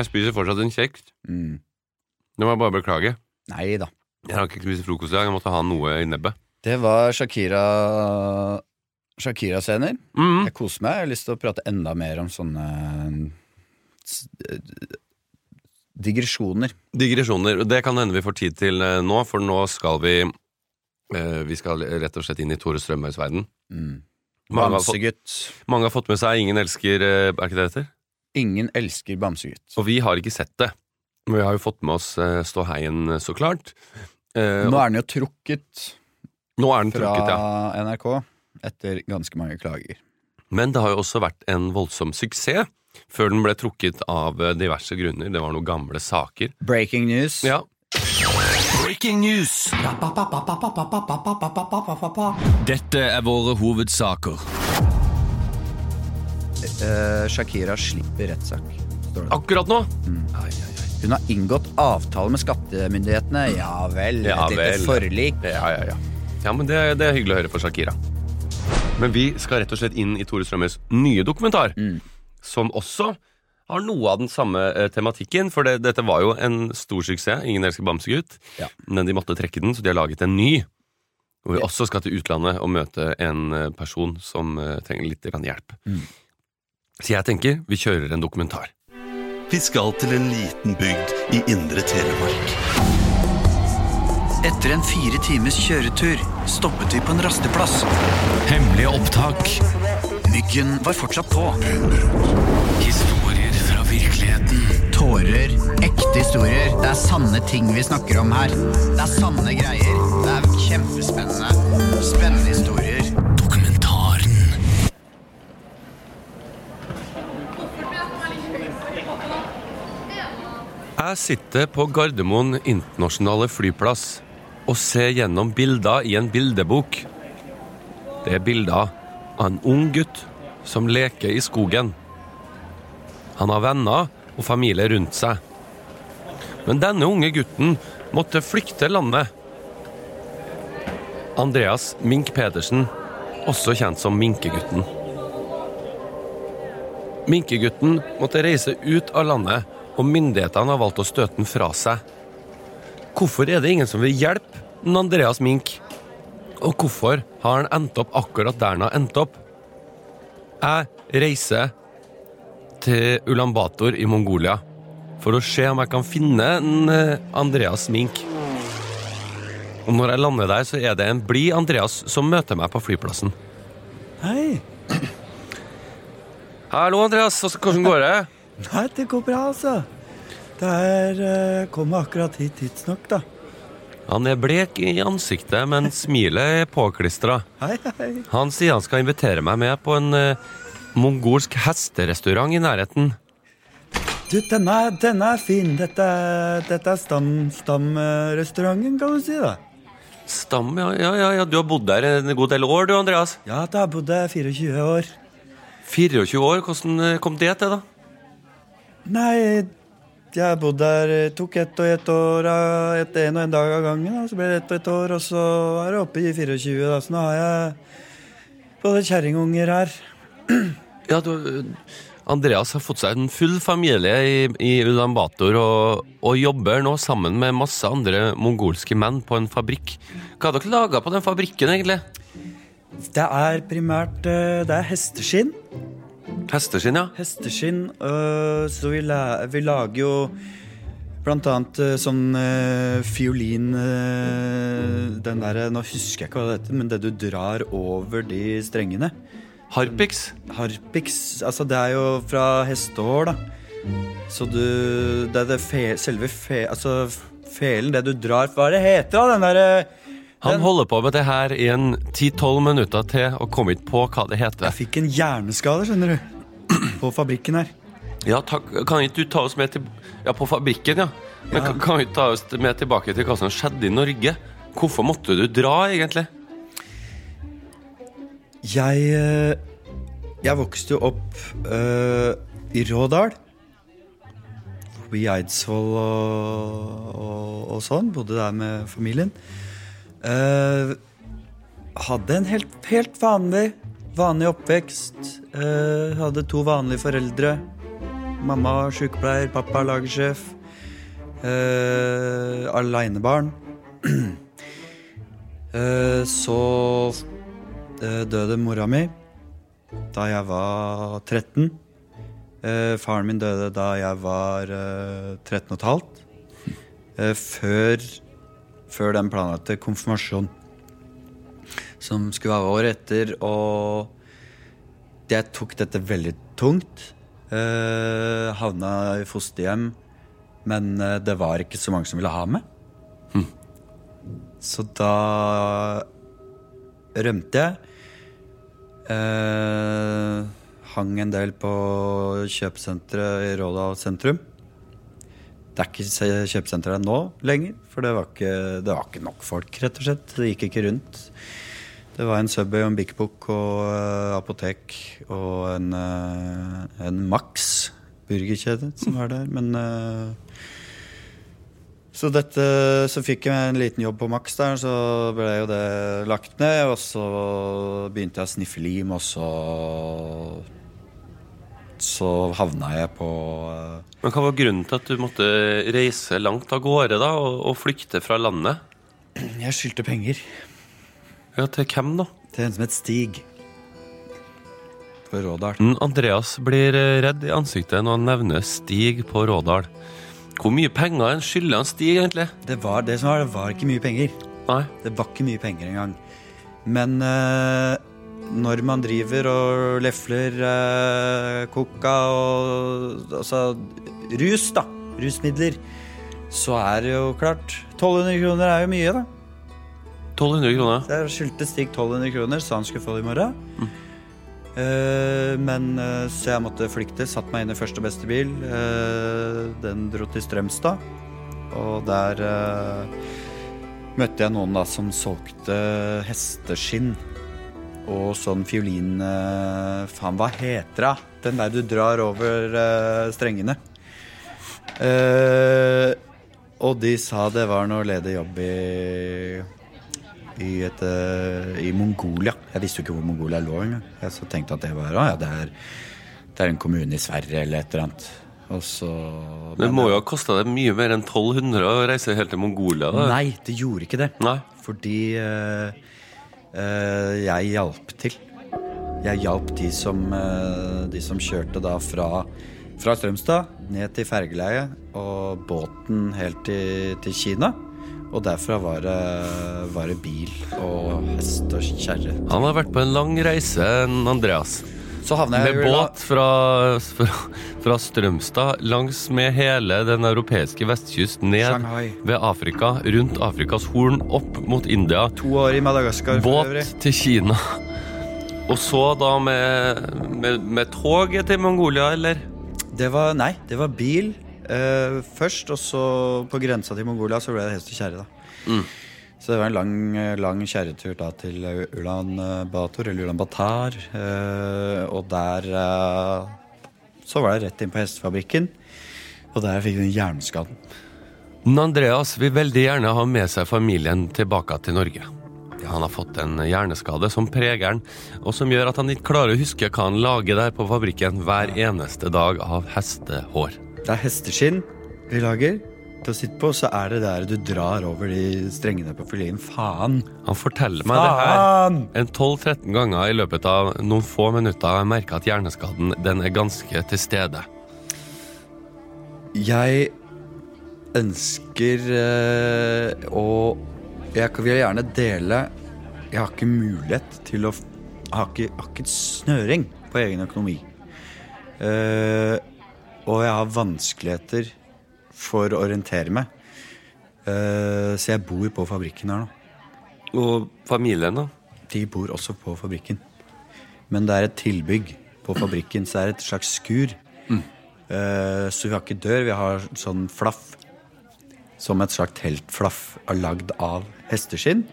Jeg spiser fortsatt en kjeks. Mm. Det må jeg bare beklage. Nei da. Jeg har ikke spist frokost i dag. Jeg måtte ha noe i nebbet. Det var Shakira Shakira-scener. Mm. Jeg koser meg. Jeg har lyst til å prate enda mer om sånne digresjoner. Digresjoner. Det kan hende vi får tid til eh, nå, for nå skal vi eh, Vi skal rett og slett inn i Tore Strømøys verden. Mm. Bamsegutt. mange har fått med seg Ingen elsker eh, Er ikke det det heter? Ingen elsker bamsegutt. Og vi har ikke sett det. Men vi har jo fått med oss Stå Ståheien, så klart. Eh, Nå er den jo trukket nå er den fra trukket, ja. NRK etter ganske mange klager. Men det har jo også vært en voldsom suksess før den ble trukket av eh, diverse grunner. Det var noen gamle saker. Breaking news. Ja, Breaking news! Dette er våre hovedsaker. Eh, Shakira slipper rettssak. står det. akkurat nå! Mm. Ai, ai, ai. Hun har inngått avtale med skattemyndighetene. Ja vel. Ja et lite forlik. Ja, ja, ja. ja men det, det er hyggelig å høre for Shakira. Men vi skal rett og slett inn i Tore Strømøys nye dokumentar, Mm. som også har noe av den samme eh, tematikken. For det, dette var jo en stor suksess. Ingen elsker bamsegutt. Ja. Men de måtte trekke den, så de har laget en ny. Hvor vi også skal til utlandet og møte en eh, person som eh, trenger litt hjelp. Mm. Så jeg tenker vi kjører en dokumentar. Vi skal til en liten bygd i indre Telemark. Etter en fire times kjøretur stoppet vi på en rasteplass. Hemmelige opptak. Myggen var fortsatt på. Tårer, ekte historier. Det er sanne ting vi snakker om her. Det er sanne greier. Det er kjempespennende. Spennende historier. Dokumentaren. Jeg sitter på Gardermoen internasjonale flyplass og ser gjennom bilder i en bildebok. Det er bilder av en ung gutt som leker i skogen. Han har venner og familie rundt seg. Men denne unge gutten måtte flykte landet. Andreas Mink Pedersen, også kjent som Minkegutten. Minkegutten måtte reise ut av landet, og myndighetene har valgt å støte den fra seg. Hvorfor er det ingen som vil hjelpe den Andreas Mink? Og hvorfor har han endt opp akkurat der han har endt opp? Jeg reiser til Ulan Bator i Mongolia for å se om jeg kan finne en eh, Andreas Mink. Og når jeg lander der, så er det en blid Andreas som møter meg på flyplassen. Hei. Hallo, Andreas. Hvordan går det? Nei, det går bra, altså. Det er uh, Kommer akkurat hit tidsnok, da. Han er blek i ansiktet, men smilet er påklistra. Han sier han skal invitere meg med på en eh, mongolsk hesterestaurant i nærheten. Du, denne, denne er fin. Dette, dette er stam- stamrestauranten, kan du si, da. Stam, ja, ja, ja. Du har bodd der en god del år, du, Andreas? Ja, da har jeg 24 år. 24 år? Hvordan eh, kom det til, da? Nei, jeg bodde der eh, Tok ett og ett år av en og en dag av gangen. Da. Så ble det ett og ett år, og så er det oppe i 24. Da. Så nå har jeg både kjerringunger her. Ja, du, Andreas har fått seg en full familie i, i Ulan Bator og, og jobber nå sammen med masse andre mongolske menn på en fabrikk. Hva har dere laga på den fabrikken, egentlig? Det er primært eh, Det er hesteskinn. Hesteskinn, ja. Hesteskinn. øh, så vi, la, vi lager jo blant annet øh, sånn øh, fiolin øh, Den derre Nå husker jeg ikke hva det heter, men det du drar over de strengene. Harpix? Harpix. Altså, det er jo fra hestehår, da. Så du Det er det fe, selve fe... Altså felen, det du drar Hva er det heter, da? Den derre Han holder på med det her i en 10-12 minutter til og kom ikke på hva det heter. Jeg fikk en hjerneskade, skjønner du. På fabrikken her. Ja, takk. Kan ikke du ta oss med til Ja, på fabrikken, ja. Men Ja. kan- du ta oss med tilbake til hva som skjedde i Norge? Hvorfor måtte du dra, egentlig? Jeg øh, Jeg vokste jo opp uh, i Rådal. Forbi Eidsvoll og, og, og sånn. Bodde der med familien. Uh, hadde en helt, helt vanlig, vanlig oppvekst. Uh, hadde to vanlige foreldre. Mamma sykepleier, pappa lagersjef. Uh, Aleinebarn. uh, så eh, døde mora mi da jeg var 13. Eh, faren min døde da jeg var eh, 13 og et halvt. Eh, før, før den planlagte konfirmasjonen. Som skulle være året etter, og jeg tok dette veldig tungt. Eh, havna i fosterhjem, men eh, det var ikke så mange som ville ha meg. Så da rømte jeg. Eh, hang en del på kjøpesenteret i Rådal sentrum. Det er ikke se- kjøpesenter der nå lenger, for det var, ikke, det var ikke nok folk, rett og slett. Det gikk ikke rundt. Det var en Subway og en Big Book og eh, apotek og en, eh, en Max burgerkjede som var der, men eh, så dette, så fikk jeg en liten jobb på Max der, så ble jo det lagt ned. Og så begynte jeg å sniffe lim, og så Så havna jeg på eh, Men Hva var grunnen til at du måtte reise langt av gårde da, og, og flykte fra landet? Jeg skyldte penger. Ja, Til hvem, da? Til en som het Stig. På Rådal. Andreas blir eh, redd i ansiktet når han nevner Stig på Rådal. Hvor mye penger en skylder han Stig, egentlig? Det var det som var, det var ikke mye penger. Nei. Det var ikke mye penger engang. Men eh, når man driver og lefler eh, coca og altså rus, da, rusmidler, så er det jo klart 1200 kroner er jo mye, da. 1200 kroner? Der skyldte Stig 1200 kroner, så han skulle få det i morgen. Eh, men eh, Så jeg måtte flykte. Satt meg inn i første beste bil. Eh, den dro til Strømstad. Og der eh, møtte jeg noen da som solgte hesteskinn. Og sånn fiolin eh, Faen, hva heter det? Den der du drar over eh, strengene. Eh, og de sa det var noe ledig jobb i i, et, eh, i Mongolia. Jeg visste jo ikke hvor Mongolia lå engang. Jeg så tenkte at det var ah, ja, det, er, det er en kommune i Sverige eller et eller annet. Så Det må jo ha kosta deg mye mer enn 1200 å reise helt til Mongolia? da. Nei, det gjorde ikke det. Nei. Fordi eh, eh, jeg hjalp til. Jeg hjalp de som, eh, de som kjørte da fra, fra Strømstad ned til fergeleiet og båten helt til, til Kina. Og derfra var det, var det bil og hest og kjerre. Han har vært på en lang reise, Andreas. Med båt fra, fra, fra Strømstad langs med hele den europeiske vestkyst ned Shanghai. ved Afrika, rundt Afrikas Horn, opp mot India. To år i Madagaskar. Båt til Kina. Og så da med, med, med toget til Mongolia, eller? Det var, nei, det var bil eh, først, og så på grensa til Mongolia så ble det hest og kjerre, da. Mm. Så det var en lang, lang kjerretur da til Ulan Bator, eller Ulan Batar. Uh, Og der uh, så var det rett inn på hestefabrikken. Og der fikk hun den hjerneskaden. Andreas vil veldig gjerne ha med seg familien tilbake til Norge. Han har fått en hjerneskade som preger han, og som gjør at han ikke klarer å huske hva han lager der på fabrikken hver eneste dag av hestehår. Det er hesteskinn vi lager til å sitte på, så er det der du drar over de strengene på fileten. Faen! Han forteller meg det her en 12-13 ganger i løpet av noen få minutter. Jeg merker at hjerneskaden den er ganske til stede. Jeg ønsker øh, å Jeg vil gjerne dele Jeg har ikke mulighet til å Jeg har ikke, jeg har ikke snøring på egen økonomi. Eh, og jeg har vanskeligheter for å orientere meg. Eh, så jeg bor på fabrikken her nå. Og familien, da? De bor også på fabrikken. Men det er et tilbygg på fabrikken, så det er et slags skur. Mm. så vi har ikke dør, vi har sånn flaff. Som et slags teltflaff lagd av hesteskinn.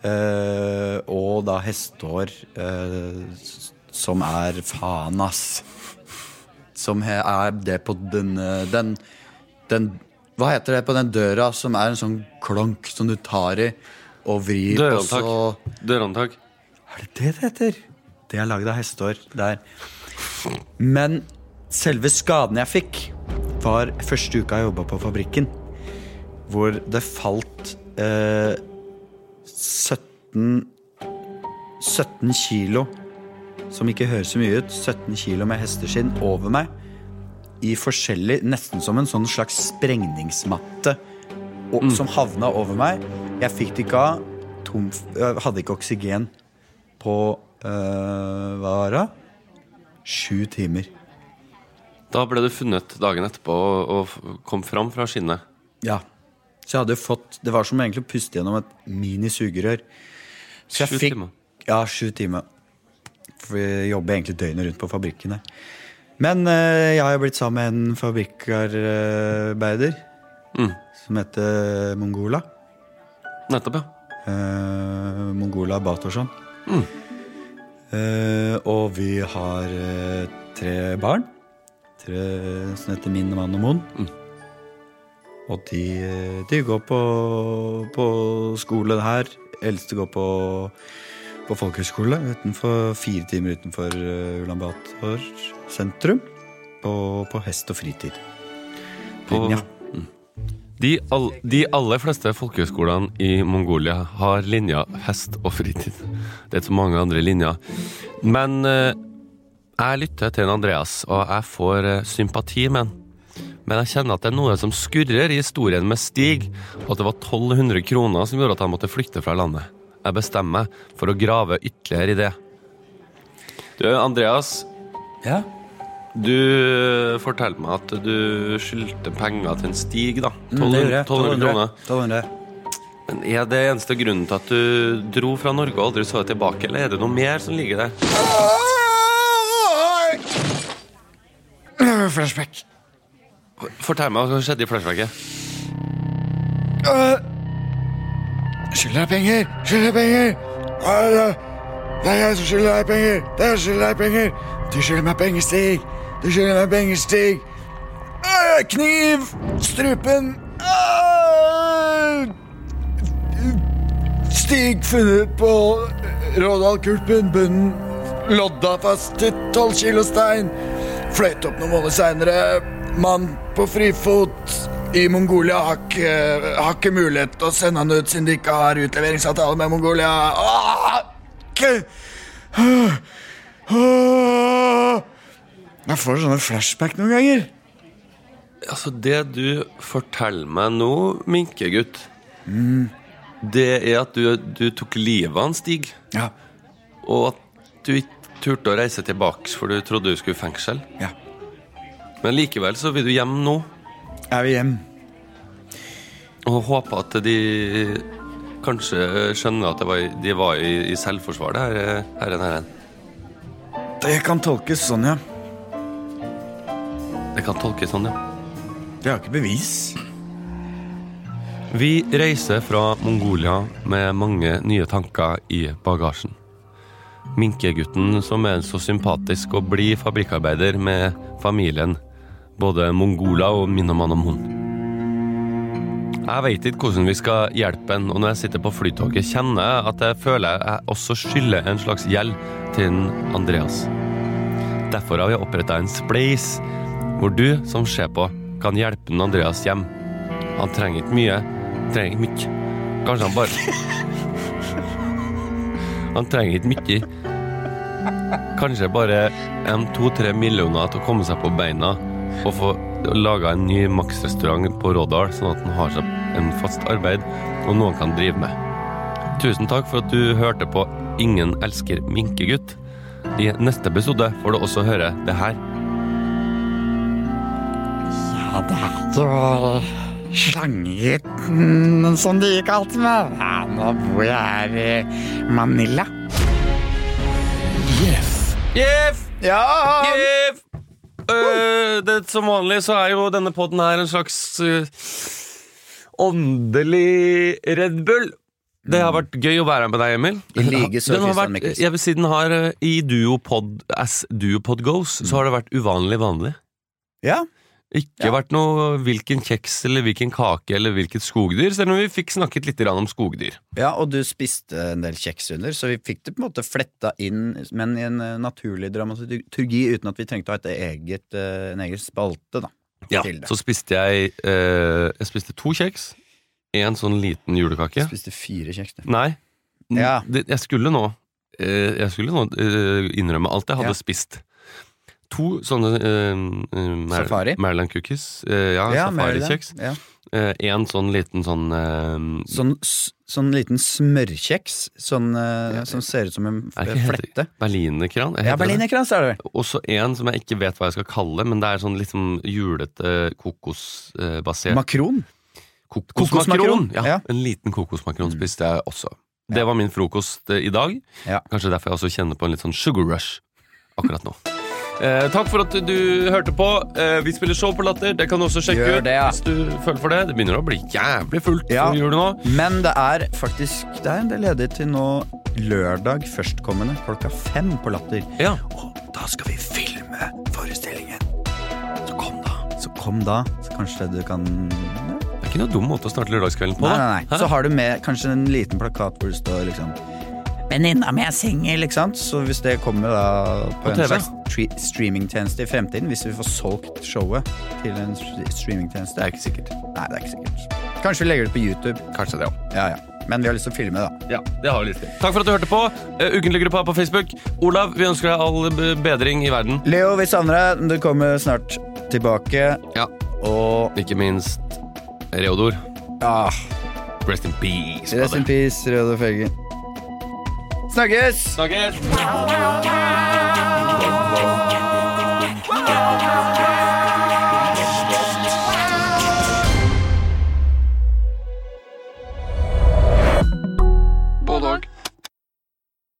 Eh, og da hestehår eh, som er faen, ass. Som er det på den, den Den Hva heter det på den døra som er en sånn klonk som du tar i og vrir og så Dørhåndtak. Er det det det heter? Det er lagd av hestehår der. Men selve skaden jeg fikk, var første uka jeg jobba på fabrikken. Hvor det falt eh, 17 17 kilo, som ikke høres så mye ut, 17 kilo med hesteskinn over meg. I forskjellig, nesten som en sånn slags sprengningsmatte og, som havna over meg. Jeg fikk det ikke av. Tom, jeg hadde ikke oksygen på øh, hva var det? Sju timer. Da ble du funnet dagen etterpå og, og kom fram fra skinnet. Ja. Så jeg hadde fått Det var som egentlig å puste gjennom et minisugerør. Så jeg Sju fikk, timer? Ja, sju timer. For vi jobber egentlig døgnet rundt på fabrikkene. Men øh, jeg har jo blitt sammen med en fabrikkarbeider Mm. som heter Mongola. Nettopp, ja. Eh, Mongola Batorsson. Mm. Eh, og vi har eh, tre barn. Tre som heter Min, Mann og Mon. Mm. Og de, eh, de går på, på skole her. Eldste går på, på folkehøyskole utenfor, fire timer utenfor uh, Ulan Bator sentrum. På, på hest og fritid. På- Linja. De, all, de aller fleste folkehøyskolene i Mongolia har linja hest og fritid. Det er så mange andre linjer. Men eh, jeg lytter til en Andreas, og jeg får eh, sympati med han. Men jeg kjenner at det er noe som skurrer i historien med Stig, og at det var 1200 kroner som gjorde at han måtte flykte fra landet. Jeg bestemmer meg for å grave ytterligere i det. Du, Andreas. Ja? Du forteller meg at du skyldte penger til en Stig, da. Mm, det gjorde jeg. 1200 kroner. 1200. Men Er det eneste grunnen til at du dro fra Norge og aldri så deg tilbake, eller er det noe mer som ligger der? Flashback. Fortell meg hva som skjedde i flashbacket. Skylder deg penger! Skylder deg penger! Er det? Er jeg som skylder deg penger! Det er jeg som skylder deg penger! Du skylder meg penger, Stig! Du skylder meg penger, Stig! Kniv! Strupen! Stig funnet på Rådalkulpen. Bunnen lodda fast til tolv kilo stein. Fløyt opp noen måneder seinere. Mann på frifot i Mongolia har ikke, har ikke mulighet til å sende han ut siden de ikke har utleveringsavtale med Mongolia. Ah! Ah! Ah! Jeg får sånne flashback noen ganger. Altså, det du forteller meg nå, minkegutt, det er at du, du tok livet av en Stig. Ja. Og at du ikke turte å reise tilbake for du trodde du skulle i fengsel. Ja. Men likevel så vil du hjem nå. Er vi hjem? Og håper at de kanskje skjønner at det var, de var i, i selvforsvar, det her, herren herren. Det kan tolkes sånn, ja. Det kan tolkes sånn, ja. Det har ikke bevis. Vi reiser fra Mongolia med mange nye tanker i bagasjen. Minkegutten som er en så sympatisk og blid fabrikkarbeider med familien, både mongoler og minner om hund. Jeg veit ikke hvordan vi skal hjelpe en, og når jeg sitter på flytoget, kjenner jeg at jeg føler jeg også skylder en slags gjeld til Andreas. Derfor har vi oppretta en spleis, hvor du som ser på, kan hjelpe den Andreas hjem. Han trenger ikke mye. Trenger ikke mye. Kanskje han bare Han trenger ikke mye. Kanskje bare en to-tre millioner til å komme seg på beina og få laga en ny Max-restaurant på Rådal, sånn at han har seg en fast arbeid og noen kan drive med. Tusen takk for at du hørte på Ingen elsker minkegutt. I neste episode får du også høre det her. Ja, det jo slangegutten, som de kalte meg. Ja, nå bor jeg her i Manila. Jeff. Jeff! Ja! Jeff! Øh, det, som vanlig så er jo denne podden her en slags øh, åndelig Red Bull. Det har vært gøy å være med deg, Emil. I like så, Den har vært, jeg vil si den har øh, I Duopod As Duopod Goes, så har det vært uvanlig vanlig. Ja. Ikke vært noe hvilken kjeks eller hvilken kake eller hvilket skogdyr, selv om vi fikk snakket litt om skogdyr. Ja, og du spiste en del kjeks under, så vi fikk det på en måte fletta inn, men i en eh, naturlig dramaturgi, uten at vi trengte å ha et eget, eh, en egen spalte, da. Ja, til det. så spiste jeg eh, Jeg spiste to kjeks. En sånn liten julekake. Spiste fire kjeks, du. Nei. Ja. Jeg skulle nå eh, Jeg skulle nå innrømme alt jeg hadde Ja. spist. To sånne eh, eh, Mar- Safari? Maryland cookies. Uh, ja, Ja, safarikjeks. ja. Uh, en sånn liten sånn eh, Sånn, sånn liten smørkjeks, sånn, ja, som ser ut som en flette. Berlinerkran? Ja, berlinerkrans er det. Også en som jeg ikke vet hva jeg skal kalle, men det er sånn litt sånn julete kokosbasert Makron? Kokosmakron! Kokosmakron, Ja. Mm. En liten kokosmakron spiste jeg også. Det var min frokost eh, i dag. Kanskje derfor jeg også kjenner på en litt sånn sugar rush akkurat nå. Eh, takk for at du hørte på. Eh, vi spiller show på Latter. Det kan du også sjekke Gjør ut det, ja. hvis du føler for det. Det begynner å bli jævlig fullt Ja. i julet nå. Men det er faktisk Det er en del ledig til nå lørdag førstkommende klokka fem på Latter. Ja. Og da skal vi filme forestillingen. Så kom da. Så kom da. Så kanskje du kan Det er ikke noe dum måte å starte lørdagskvelden på. Nei, nei, nei. Så har du med kanskje en liten plakat hvor det står liksom Venninna mi er singel, ikke sant? Så hvis det kommer da på, På en TV? slags streamingtjeneste i fremtiden, hvis vi får solgt showet til en streamingtjeneste Det er ikke sikkert. Nei, det er ikke sikkert. Kanskje vi legger det på YouTube. Kanskje det, òg. Ja, ja. Men vi har lyst til å filme, da. Ja, det har vi lyst til. Takk for at du hørte på. Uh, Ukentlig gruppa på Facebook. Olav, vi ønsker deg all bedring i verden. Leo, vi savner deg. Du kommer snart tilbake. Ja. Og Ikke minst Reodor. ah, Rest in peace. Rest in peace, Reodor Felgen. Snakkes! Snakkes!